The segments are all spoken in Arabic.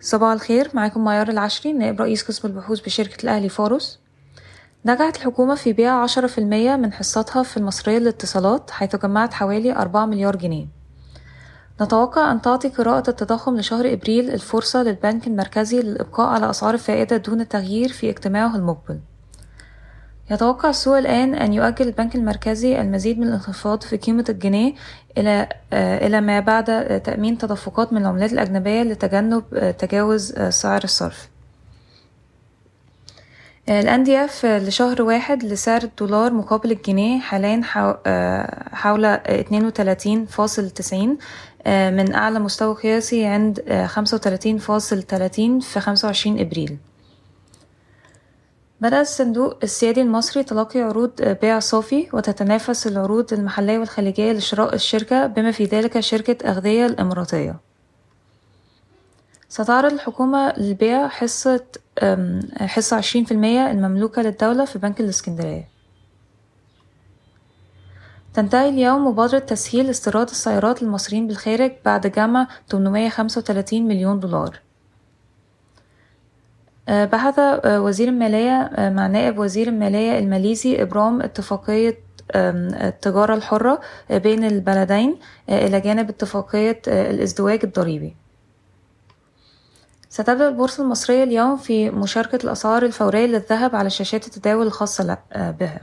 صباح الخير معاكم معيار العشري نائب رئيس قسم البحوث بشركة الأهلي فارس نجحت الحكومة في بيع عشرة في المية من حصتها في المصرية للاتصالات حيث جمعت حوالي أربعة مليار جنيه. نتوقع أن تعطي قراءة التضخم لشهر إبريل الفرصة للبنك المركزي للإبقاء على أسعار الفائدة دون تغيير في اجتماعه المقبل. يتوقع السوق الآن أن يؤجل البنك المركزي المزيد من الانخفاض في قيمة الجنيه إلى إلى ما بعد تأمين تدفقات من العملات الأجنبية لتجنب تجاوز سعر الصرف. الأندية لشهر واحد لسعر الدولار مقابل الجنيه حاليا حول اتنين وتلاتين فاصل تسعين من أعلى مستوى قياسي عند خمسة وتلاتين فاصل تلاتين في خمسة وعشرين إبريل. بدأ الصندوق السيادي المصري تلقي عروض بيع صافي وتتنافس العروض المحلية والخليجية لشراء الشركة بما في ذلك شركة أغذية الإماراتية. ستعرض الحكومة للبيع حصة حصة عشرين في المية المملوكة للدولة في بنك الإسكندرية. تنتهي اليوم مبادرة تسهيل استيراد السيارات للمصريين بالخارج بعد جمع 835 مليون دولار. بحث وزير المالية مع نائب وزير المالية الماليزي إبرام اتفاقية التجارة الحرة بين البلدين إلى جانب اتفاقية الازدواج الضريبي. ستبدأ البورصة المصرية اليوم في مشاركة الأسعار الفورية للذهب على شاشات التداول الخاصة بها.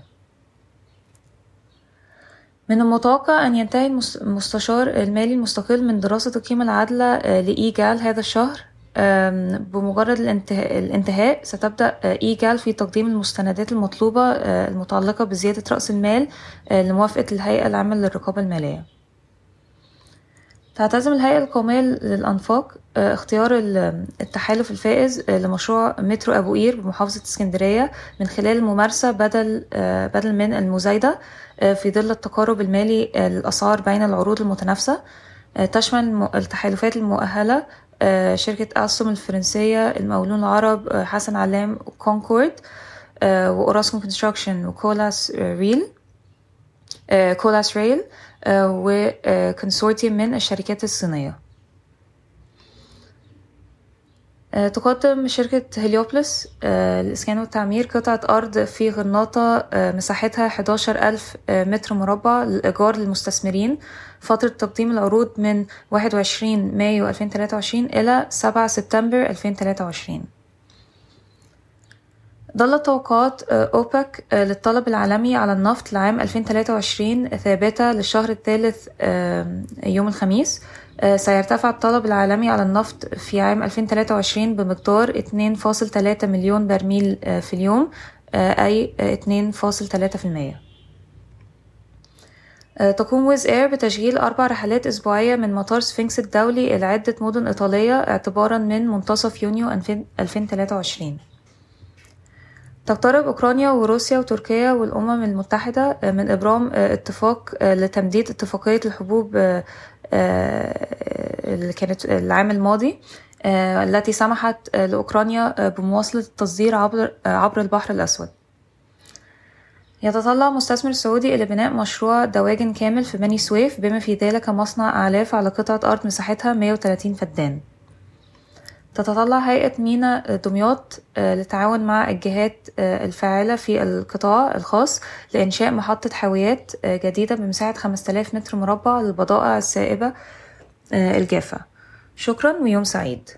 من المتوقع أن ينتهي المستشار المالي المستقل من دراسة القيمة العادلة لإيجال هذا الشهر؟ بمجرد الانتهاء, ستبدأ إيجال في تقديم المستندات المطلوبة المتعلقة بزيادة رأس المال لموافقة الهيئة العامة للرقابة المالية. تعتزم الهيئة القومية للأنفاق اختيار التحالف الفائز لمشروع مترو أبو قير بمحافظة اسكندرية من خلال الممارسة بدل بدل من المزايدة في ظل التقارب المالي للأسعار بين العروض المتنافسة. تشمل التحالفات المؤهلة شركة أسوم الفرنسية المقاولون العرب حسن علام كونكورد و Orascom Construction و Colas Rail Colas Rail وكونسورتيوم من الشركات الصينية. تقدم شركة هليوبلس الإسكان والتعمير قطعة أرض في غرناطة مساحتها 11 ألف متر مربع للإيجار للمستثمرين. فترة تقديم العروض من 21 مايو 2023 إلى 7 سبتمبر 2023 ظلت توقعات أوبك للطلب العالمي على النفط لعام 2023 ثابتة للشهر الثالث يوم الخميس. سيرتفع الطلب العالمي على النفط في عام 2023 بمقدار 2.3 مليون برميل في اليوم أي 2.3% تقوم Wizz Air بتشغيل أربع رحلات أسبوعية من مطار سفنكس الدولي إلى عدة مدن إيطالية اعتبارا من منتصف يونيو 2023 تقترب أوكرانيا وروسيا وتركيا والأمم المتحدة من إبرام اتفاق لتمديد اتفاقية الحبوب اللي كانت العام الماضي التي سمحت لأوكرانيا بمواصلة التصدير عبر عبر البحر الأسود. يتطلع مستثمر سعودي إلى بناء مشروع دواجن كامل في بني سويف بما في ذلك مصنع أعلاف على قطعة أرض مساحتها 130 فدان. تتطلع هيئة مينا دمياط للتعاون مع الجهات الفاعلة في القطاع الخاص لإنشاء محطة حاويات جديدة بمساحة 5000 متر مربع للبضائع السائبة الجافة. شكرا ويوم سعيد.